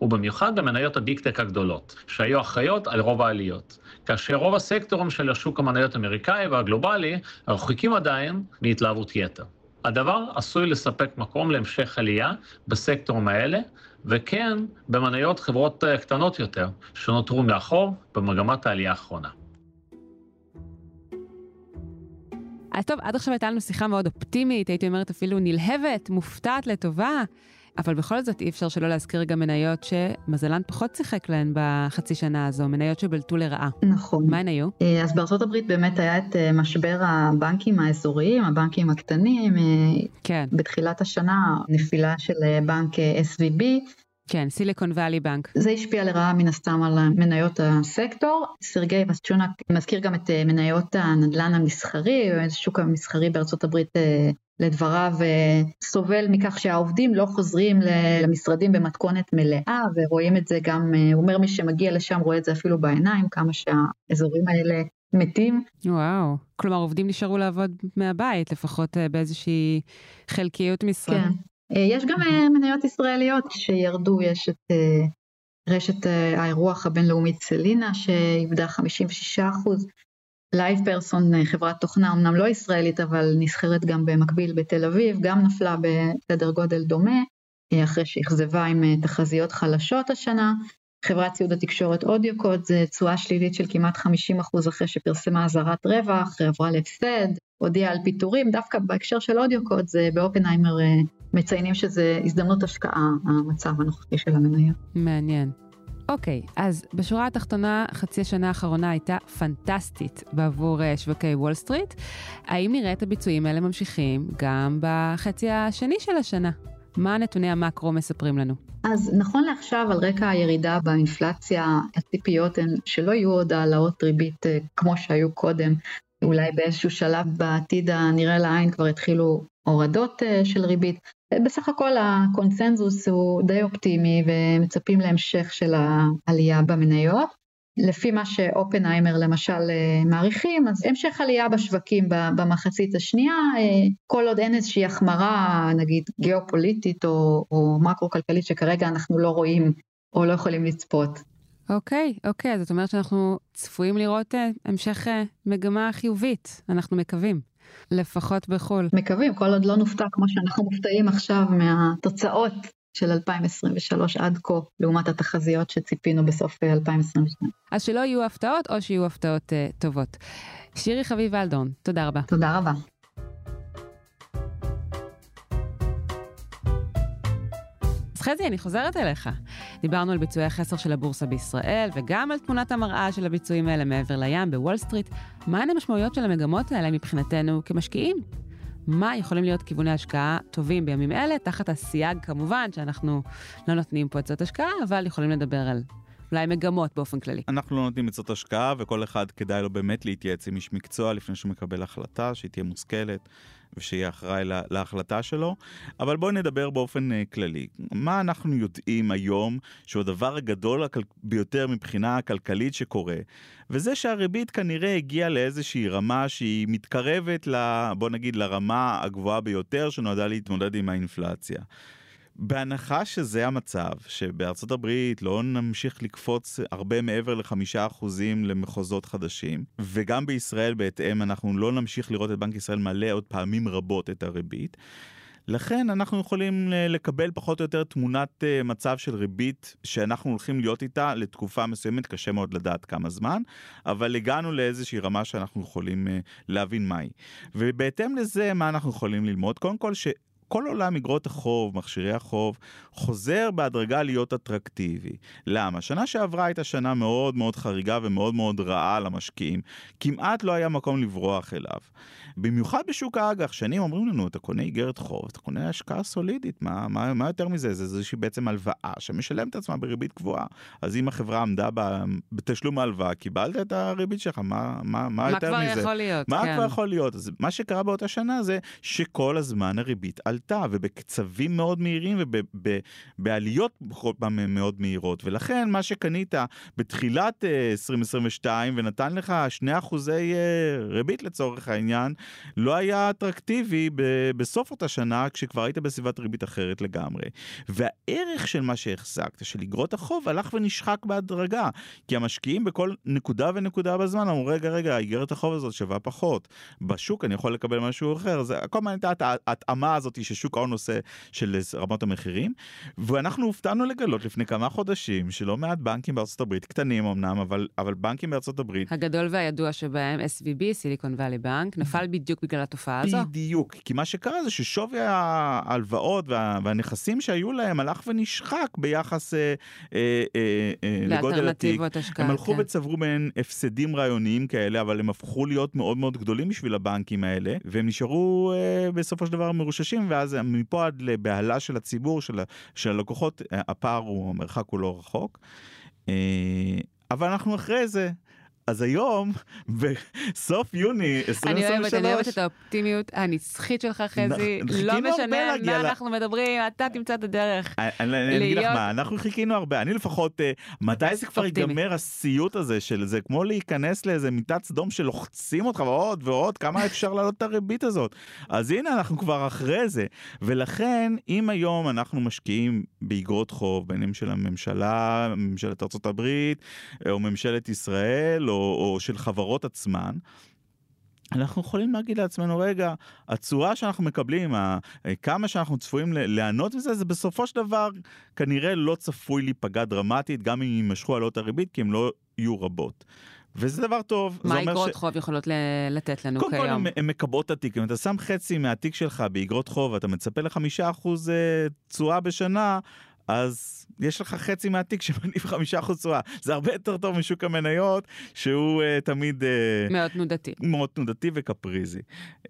ובמיוחד במניות הביג-טק הגדולות, שהיו אחראיות על רוב העליות. כאשר רוב הסקטורים של השוק המניות האמריקאי והגלובלי רחוקים עדיין מהתלהבות יתר. הדבר עשוי לספק מקום להמשך עלייה בסקטורים האלה, וכן במניות חברות אה, קטנות יותר, שנותרו מאחור במגמת העלייה האחרונה. אז טוב, עד עכשיו הייתה לנו שיחה מאוד אופטימית, הייתי אומרת אפילו נלהבת, מופתעת לטובה, אבל בכל זאת אי אפשר שלא להזכיר גם מניות שמזלן פחות שיחק להן בחצי שנה הזו, מניות שבלטו לרעה. נכון. מה הן היו? אה, אז בארצות הברית באמת היה את אה, משבר הבנקים האזוריים, הבנקים הקטנים. אה, כן. בתחילת השנה נפילה של בנק SVB. כן, סיליקון ואלי בנק. זה השפיע לרעה מן הסתם על מניות הסקטור. סרגי וסצ'ונק מזכיר גם את אה, מניות הנדל"ן המסחרי, השוק המסחרי בארצות הברית אה, לדבריו אה, סובל מכך שהעובדים לא חוזרים למשרדים במתכונת מלאה ורואים את זה גם, הוא אומר מי שמגיע לשם רואה את זה אפילו בעיניים, כמה שהאזורים האלה מתים. וואו, כלומר עובדים נשארו לעבוד מהבית, לפחות באיזושהי חלקיות משרה. כן. אה, יש גם אה, מניות ישראליות שירדו, יש את רשת האירוח הבינלאומית סלינה שאיבדה 56 אחוז. לייב פרסון, חברת תוכנה אמנם לא ישראלית אבל נסחרת גם במקביל בתל אביב, גם נפלה בסדר גודל דומה, אחרי שאכזבה עם תחזיות חלשות השנה. חברת ציוד התקשורת אודיוקודס תשואה שלילית של כמעט 50% אחרי שפרסמה אזהרת רווח, עברה להפסד, הודיעה על פיטורים, דווקא בהקשר של אודיוקודס באופנהיימר אה, מציינים שזה הזדמנות השקעה, המצב הנוכחי של המניה. מעניין. אוקיי, אז בשורה התחתונה, חצי השנה האחרונה הייתה פנטסטית בעבור uh, שווקי וול סטריט. האם נראה את הביצועים האלה ממשיכים גם בחצי השני של השנה? מה נתוני המקרו מספרים לנו? אז נכון לעכשיו, על רקע הירידה באינפלציה, הציפיות הן שלא יהיו עוד העלאות ריבית אה, כמו שהיו קודם. אולי באיזשהו שלב בעתיד הנראה לעין כבר התחילו הורדות אה, של ריבית. בסך הכל הקונצנזוס הוא די אופטימי ומצפים להמשך של העלייה במניות. לפי מה שאופנהיימר למשל אה, מעריכים, אז המשך עלייה בשווקים במחצית השנייה, אה, כל עוד אין איזושהי החמרה נגיד גיאופוליטית או, או מקרו-כלכלית שכרגע אנחנו לא רואים או לא יכולים לצפות. אוקיי, okay, אוקיי, okay, זאת אומרת שאנחנו צפויים לראות uh, המשך מגמה חיובית, אנחנו מקווים, לפחות בחו"ל. מקווים, כל עוד לא נופתע כמו שאנחנו מופתעים עכשיו מהתוצאות של 2023 עד כה, לעומת התחזיות שציפינו בסוף 2022. אז שלא יהיו הפתעות או שיהיו הפתעות uh, טובות. שירי חביב אלדורן, תודה רבה. תודה רבה. חזי, אני חוזרת אליך. דיברנו על ביצועי החסר של הבורסה בישראל, וגם על תמונת המראה של הביצועים האלה מעבר לים בוול סטריט. מהן המשמעויות של המגמות האלה מבחינתנו כמשקיעים? מה יכולים להיות כיווני השקעה טובים בימים אלה, תחת הסייג כמובן שאנחנו לא נותנים פה עצות השקעה, אבל יכולים לדבר על אולי מגמות באופן כללי. אנחנו לא נותנים עצות השקעה, וכל אחד כדאי לו באמת להתייעץ עם איש מקצוע לפני שהוא מקבל החלטה, שהיא תהיה מושכלת. ושיהיה אחראי לה, להחלטה שלו, אבל בואו נדבר באופן uh, כללי. מה אנחנו יודעים היום שהוא הדבר הגדול הכל... ביותר מבחינה הכלכלית שקורה, וזה שהריבית כנראה הגיעה לאיזושהי רמה שהיא מתקרבת, ל, בוא נגיד, לרמה הגבוהה ביותר שנועדה להתמודד עם האינפלציה. בהנחה שזה המצב, שבארצות הברית לא נמשיך לקפוץ הרבה מעבר לחמישה אחוזים למחוזות חדשים, וגם בישראל בהתאם אנחנו לא נמשיך לראות את בנק ישראל מעלה עוד פעמים רבות את הריבית. לכן אנחנו יכולים לקבל פחות או יותר תמונת אה, מצב של ריבית שאנחנו הולכים להיות איתה לתקופה מסוימת, קשה מאוד לדעת כמה זמן, אבל הגענו לאיזושהי רמה שאנחנו יכולים אה, להבין מהי. ובהתאם לזה, מה אנחנו יכולים ללמוד? קודם כל, ש... כל עולם אגרות החוב, מכשירי החוב, חוזר בהדרגה להיות אטרקטיבי. למה? שנה שעברה הייתה שנה מאוד מאוד חריגה ומאוד מאוד רעה למשקיעים. כמעט לא היה מקום לברוח אליו. במיוחד בשוק האג"ח, שנים אומרים לנו, אתה קונה איגרת חוב, אתה קונה השקעה סולידית, מה, מה, מה יותר מזה? זה איזושהי בעצם הלוואה שמשלמת את עצמה בריבית קבועה. אז אם החברה עמדה ב, בתשלום ההלוואה, קיבלת את הריבית שלך, מה, מה, מה יותר מזה? מה כבר יכול להיות? מה כן. כבר יכול להיות? אז מה שקרה באותה שנה זה שכל הזמן הריבית עלתה, ובקצבים מאוד מהירים ובעליות מאוד מהירות. ולכן מה שקנית בתחילת 2022 אה, ונתן לך 2 אחוזי אה, ריבית לצורך העניין, לא היה אטרקטיבי בסוף אותה שנה, כשכבר היית בסביבת ריבית אחרת לגמרי. והערך של מה שהחזקת, של אגרות החוב, הלך ונשחק בהדרגה. כי המשקיעים בכל נקודה ונקודה בזמן אמרו, רגע, רגע, האגרת החוב הזאת שווה פחות. בשוק אני יכול לקבל משהו אחר. זה כל הזמן הייתה ההתאמה הזאת ששוק ההון עושה של רמות המחירים. ואנחנו הופתענו לגלות לפני כמה חודשים שלא מעט בנקים בארצות הברית, קטנים אמנם, אבל, אבל בנקים בארצות הברית. הגדול והידוע שבהם SVB, סיליקון ואלי בנק, נפל בדיוק בגלל התופעה הזו? בדיוק, כי מה שקרה זה ששווי ההלוואות וה, והנכסים שהיו להם הלך ונשחק ביחס אה, אה, אה, אה לגודל התיק. השקעה, הם הלכו כן. וצברו מעין הפסדים רעיוניים כאלה, אבל הם הפכו להיות מאוד מאוד גדולים בשביל הבנקים האלה, והם נשארו אה, בסופו של דבר מרוששים, ואז מפה עד לבהלה של הציבור, של, של הלקוחות, אה, הפער הוא, המרחק הוא לא רחוק. אה, אבל אנחנו אחרי זה. אז היום, בסוף יוני 2023... אני אוהבת, אני אוהבת את האופטימיות הנצחית שלך, חזי. לא משנה על מה אנחנו מדברים, אתה תמצא את הדרך. אני- אני אגיד לך מה, אנחנו חיכינו הרבה, אני לפחות, אה, מתי זה כבר. ייגמר הסיוט הזה של זה, כמו להיכנס לאיזה מיטת סדום שלוחצים אותך ועוד ועוד, כמה אפשר להעלות את הריבית הזאת. אז הנה, אנחנו כבר אחרי זה. ולכן, אם היום אנחנו משקיעים באגרות חוב, בין אם של הממשלה, ממשלת ארה"ב, או ממשלת ישראל, או, או של חברות עצמן, אנחנו יכולים להגיד לעצמנו, רגע, התשואה שאנחנו מקבלים, ה- כמה שאנחנו צפויים ליהנות מזה, זה בסופו של דבר כנראה לא צפוי להיפגע דרמטית, גם אם יימשכו עלות הריבית, כי הן לא יהיו רבות. וזה דבר טוב. מה אומר אגרות ש- חוב יכולות לתת לנו קודם כל כיום? הן- הן מקבעות את התיק, אם אתה שם חצי מהתיק שלך באגרות חוב ואתה מצפה לחמישה אחוז אה, תשואה בשנה, אז יש לך חצי מהתיק שמניב חמישה אחוז תשואה. זה הרבה יותר טוב משוק המניות, שהוא אה, תמיד... אה, מאוד תנודתי. מאוד תנודתי וקפריזי.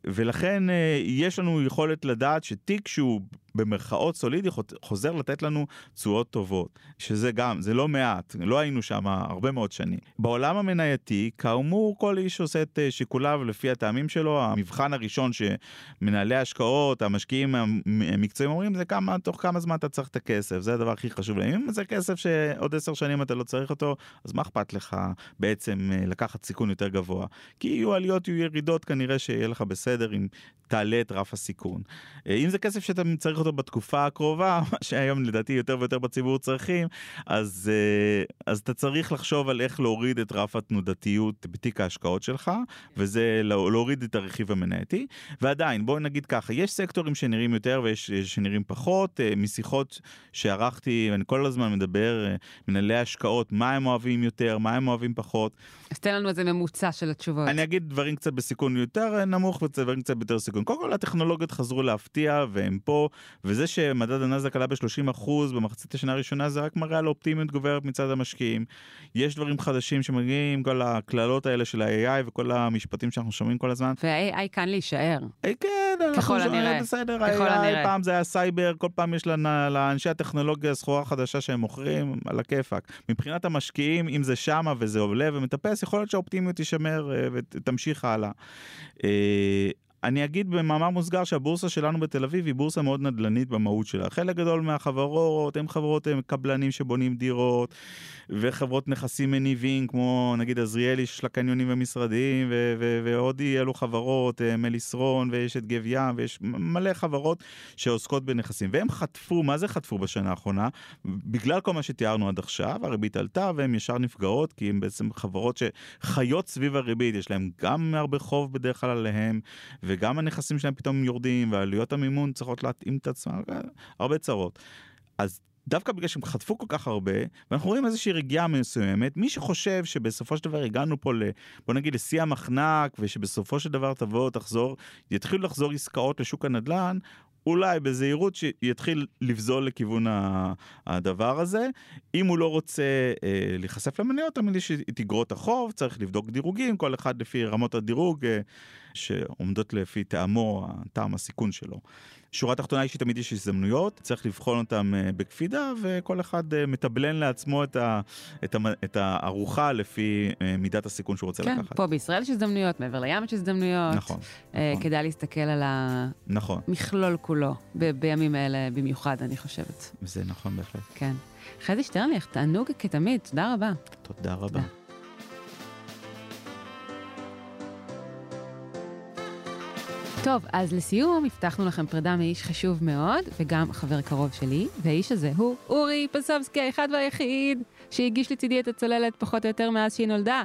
ולכן אה, יש לנו יכולת לדעת שתיק שהוא במרכאות סולידי חוז- חוזר לתת לנו תשואות טובות, שזה גם, זה לא מעט, לא היינו שם הרבה מאוד שנים. בעולם המנייתי, כאמור, כל איש עושה את אה, שיקוליו לפי הטעמים שלו. המבחן הראשון שמנהלי השקעות, המשקיעים המ- המקצועיים אומרים, זה כמה, תוך כמה זמן אתה צריך את הכסף, זה הדבר הכי חשוב להם. אם זה כסף שעוד עשר שנים אתה לא צריך אותו, אז מה אכפת לך בעצם אה, לקחת סיכון יותר גבוה? כי יהיו עליות, יהיו ירידות, כנראה שיהיה לך בסדר אם תעלה את רף הסיכון. אה, אם זה כסף שאתה צריך אותו בתקופה הקרובה, מה שהיום לדעתי יותר ויותר בציבור צריכים, אז, אה, אז אתה צריך לחשוב על איך להוריד את רף התנודתיות בתיק ההשקעות שלך, וזה לא- להוריד את הרכיב המנייתי. ועדיין, בואו נגיד ככה, יש סקטורים שנראים יותר ויש שנראים פחות. אה, משיחות שערכתי, ואני כל הזמן מדבר, אה, מנהלי השקעות, מה הם אוהבים יותר, מה הם אוהבים פחות. אז תן לנו איזה ממוצע של התשובות. אני אגיד דברים קצת בסיכון יותר נמוך ודברים קצת ביותר סיכון. קודם כל הטכנולוגיות חזרו להפתיע והם פה, וזה שמדד הנאסד"ק עלה ב-30% במחצית השנה הראשונה זה רק מראה על אופטימיות גוברת מצד המשקיעים. יש דברים חדשים שמגיעים, כל הקללות האלה של ה-AI וכל המשפטים שאנחנו שומעים כל הזמן. וה-AI כאן להישאר. אה, כן, ככל הנראה. בסדר, ככל AI, הנראה. פעם זה היה סייבר, כל פעם יש לאנשי הטכנולוגיה סחורה חדשה שהם מוכרים, על הכיפאק. מבחינת המשקיעים, אם זה שמה וזה עולה ומטפס, יכול להיות שהאופטימיות תישמר אה, ותמשיך הלאה. אני אגיד במאמר מוסגר שהבורסה שלנו בתל אביב היא בורסה מאוד נדל"נית במהות שלה. חלק גדול מהחברות הם חברות הם קבלנים שבונים דירות וחברות נכסים מניבים כמו נגיד עזריאלי שיש לה קניונים ומשרדים ו- ו- ועוד אי אלו חברות, אה, מליסרון ויש את גב ים ויש מלא חברות שעוסקות בנכסים והם חטפו, מה זה חטפו בשנה האחרונה? בגלל כל מה שתיארנו עד עכשיו הריבית עלתה והן ישר נפגעות כי הן בעצם חברות שחיות סביב הריבית, יש להן גם הרבה חוב בדרך כלל עליהם וגם הנכסים שלהם פתאום יורדים ועלויות המימון צריכות להתאים את עצמם, הרבה צרות. אז דווקא בגלל שהם חטפו כל כך הרבה, ואנחנו רואים איזושהי רגיעה מסוימת, מי שחושב שבסופו של דבר הגענו פה ל... בוא נגיד לשיא המחנק, ושבסופו של דבר תבוא, תחזור, יתחילו לחזור עסקאות לשוק הנדל"ן, אולי בזהירות שיתחיל לבזול לכיוון הדבר הזה. אם הוא לא רוצה אה, להיחשף למניות, תמיד יש את אגרות החוב, צריך לבדוק דירוגים, כל אחד לפי רמות הדירוג אה, שעומדות לפי טעמו, טעם הסיכון שלו. שורה תחתונה היא שתמיד יש הזדמנויות, צריך לבחון אותן אה, בקפידה, וכל אחד אה, מתבלן לעצמו את, ה, את, ה, את הארוחה לפי אה, מידת הסיכון שהוא רוצה כן, לקחת. פה בישראל יש הזדמנויות, מעבר לים יש הזדמנויות. נכון, אה, נכון. כדאי להסתכל על נכון, המכלול כולו, ב- בימים האלה במיוחד, אני חושבת. זה נכון בהחלט. כן. חזי שטרליך, תענוג כתמיד, תודה רבה. תודה רבה. טוב, אז לסיום, הבטחנו לכם פרידה מאיש חשוב מאוד, וגם חבר קרוב שלי, והאיש הזה הוא אורי פסובסקי, האחד והיחיד, שהגיש לצידי את הצוללת פחות או יותר מאז שהיא נולדה.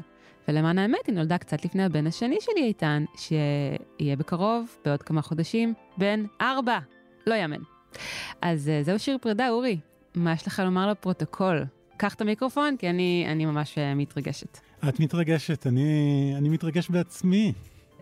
ולמען האמת, היא נולדה קצת לפני הבן השני שלי, איתן, שיהיה בקרוב, בעוד כמה חודשים, בן ארבע. לא יאמן. אז אה, זהו שיר פרידה, אורי. מה יש לך לומר לפרוטוקול? קח את המיקרופון, כי אני, אני ממש אה, מתרגשת. את מתרגשת, אני, אני מתרגש בעצמי.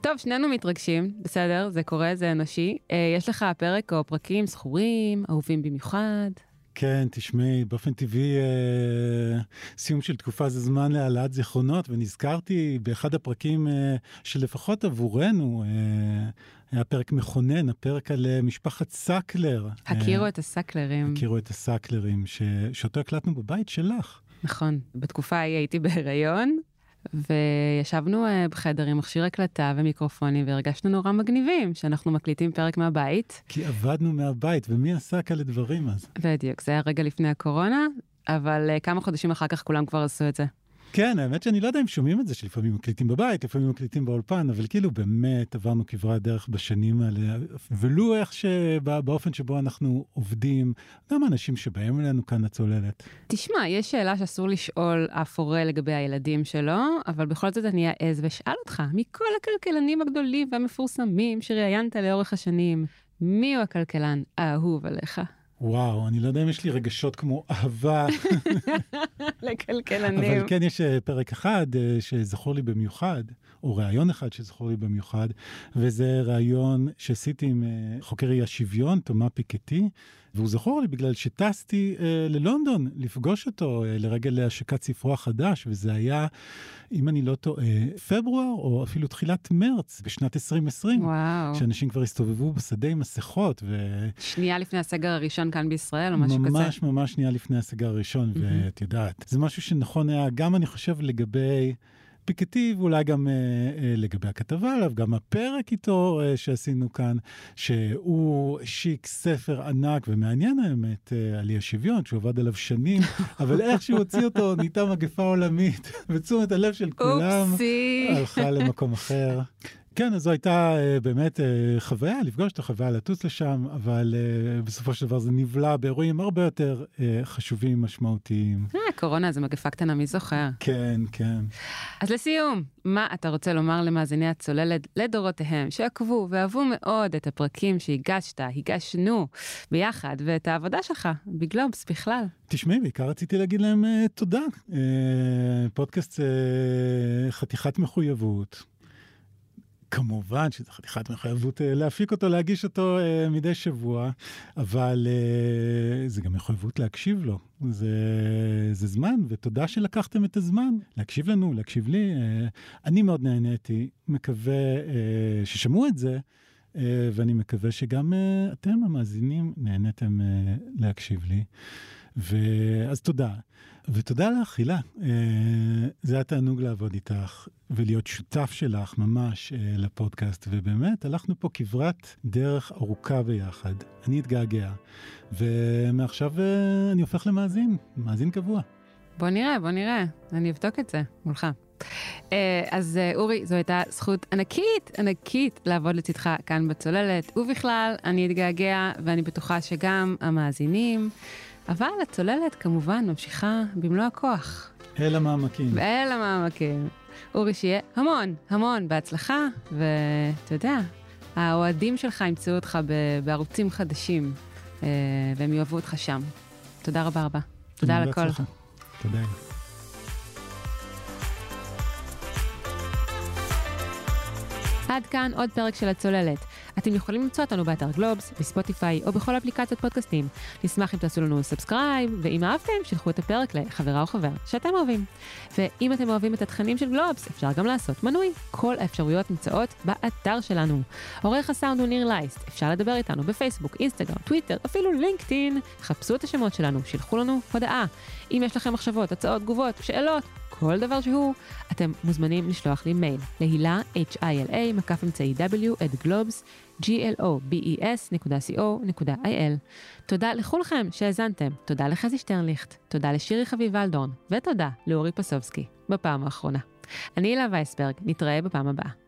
טוב, שנינו מתרגשים, בסדר, זה קורה, זה אנושי. אה, יש לך פרק או פרקים זכורים, אהובים במיוחד. כן, תשמעי, באופן טבעי אה, סיום של תקופה זה זמן להעלאת זיכרונות, ונזכרתי באחד הפרקים אה, שלפחות עבורנו אה, היה פרק מכונן, הפרק על אה, משפחת סקלר. הכירו אה, את הסקלרים. הכירו את הסקלרים, ש... שאותו הקלטנו בבית שלך. נכון, בתקופה ההיא הייתי בהיריון, וישבנו uh, בחדר עם מכשיר הקלטה ומיקרופונים והרגשנו נורא מגניבים שאנחנו מקליטים פרק מהבית. כי עבדנו מהבית, ומי עשה כאלה דברים אז? בדיוק, זה היה רגע לפני הקורונה, אבל uh, כמה חודשים אחר כך כולם כבר עשו את זה. כן, האמת שאני לא יודע אם שומעים את זה, שלפעמים מקליטים בבית, לפעמים מקליטים באולפן, אבל כאילו באמת עברנו כברת דרך בשנים האלה, ולו איך שבאופן שבו אנחנו עובדים, גם האנשים שבאים אלינו כאן לצוללת. תשמע, יש שאלה שאסור לשאול אף הורה לגבי הילדים שלו, אבל בכל זאת אני אעז ואשאל אותך, מכל הכלכלנים הגדולים והמפורסמים שראיינת לאורך השנים, מי הוא הכלכלן האהוב עליך? וואו, אני לא יודע אם יש לי רגשות כמו אהבה. לכלכלנים. אבל כן, יש אה, פרק אחד אה, שזכור לי במיוחד, או ראיון אחד שזכור לי במיוחד, וזה ראיון שעשיתי עם אה, חוקר אי השוויון, תומה פיקטי, והוא זכור לי בגלל שטסתי אה, ללונדון לפגוש אותו אה, לרגל השקת ספרו החדש, וזה היה, אם אני לא טועה, פברואר או אפילו תחילת מרץ בשנת 2020. וואו. שאנשים כבר הסתובבו בשדה עם מסכות. ו... שנייה לפני הסגר הראשון כאן בישראל או משהו ממש, כזה? ממש ממש שנייה לפני הסגר הראשון, Mhm. ואת יודעת, זה משהו שנכון היה גם, אני חושב, לגבי... פיקטי, ואולי גם אה, אה, לגבי הכתבה עליו, גם הפרק איתו אה, שעשינו כאן, שהוא השיק ספר ענק ומעניין האמת אה, על אי השוויון, שהוא עבד עליו שנים, אבל איך שהוא הוציא אותו נהייתה מגפה עולמית, ותשומת הלב של כולם. הלכה למקום אחר. כן, אז זו הייתה uh, באמת uh, חוויה לפגוש את החוויה לטוס לשם, אבל uh, בסופו של דבר זה נבלע באירועים הרבה יותר חשובים, משמעותיים. אה, קורונה זה מגפה קטנה, מי זוכר? כן, כן. אז לסיום, מה אתה רוצה לומר למאזיני הצוללת לדורותיהם, שעקבו ואהבו מאוד את הפרקים שהגשת, הגשנו ביחד, ואת העבודה שלך בגלובס בכלל? תשמעי, בעיקר רציתי להגיד להם uh, תודה. Uh, פודקאסט uh, חתיכת מחויבות. כמובן שזה חתיכת מחויבות אה, להפיק אותו, להגיש אותו אה, מדי שבוע, אבל אה, זה גם מחויבות להקשיב לו. זה, זה זמן, ותודה שלקחתם את הזמן להקשיב לנו, להקשיב לי. אני מאוד נהניתי, מקווה ששמעו את זה, ואני מקווה שגם אתם, המאזינים, נהניתם להקשיב לי. ואז תודה. ותודה לך, הילה. אה, זה היה תענוג לעבוד איתך ולהיות שותף שלך ממש אה, לפודקאסט, ובאמת הלכנו פה כברת דרך ארוכה ביחד. אני אתגעגע, ומעכשיו אה, אני הופך למאזין, מאזין קבוע. בוא נראה, בוא נראה, אני אבדוק את זה מולך. אה, אז אה, אורי, זו הייתה זכות ענקית, ענקית לעבוד לצדך כאן בצוללת, ובכלל, אני אתגעגע, ואני בטוחה שגם המאזינים, אבל הצוללת כמובן ממשיכה במלוא הכוח. אל המעמקים. ואל המעמקים. אורי, שיהיה המון, המון בהצלחה, ואתה יודע, האוהדים שלך ימצאו אותך בערוצים חדשים, אה, והם יאהבו אותך שם. תודה רבה רבה. תודה על הכל. תודה. עד כאן עוד פרק של הצוללת. אתם יכולים למצוא אותנו באתר גלובס, בספוטיפיי או בכל אפליקציות פודקאסטים. נשמח אם תעשו לנו subscribe, ואם אהבתם, שלחו את הפרק לחברה או חבר שאתם אוהבים. ואם אתם אוהבים את התכנים של גלובס, אפשר גם לעשות מנוי. כל האפשרויות נמצאות באתר שלנו. עורך הסאונד הוא ניר לייסט, אפשר לדבר איתנו בפייסבוק, אינסטגרם, טוויטר, אפילו לינקדאין. חפשו את השמות שלנו, שילחו לנו הודעה. אם יש לכם מחשבות, הצעות, תגובות, שאלות, כל דבר שהוא, אתם מוזמנים לשלוח לי מייל להילה, h-i-l-a, מקף אמצעי w, את גלובס, globes.co.il. תודה לכולכם שהאזנתם, תודה לחזי שטרנליכט, תודה לשירי חביב אלדורן, ותודה לאורי פסובסקי, בפעם האחרונה. אני הילה וייסברג, נתראה בפעם הבאה.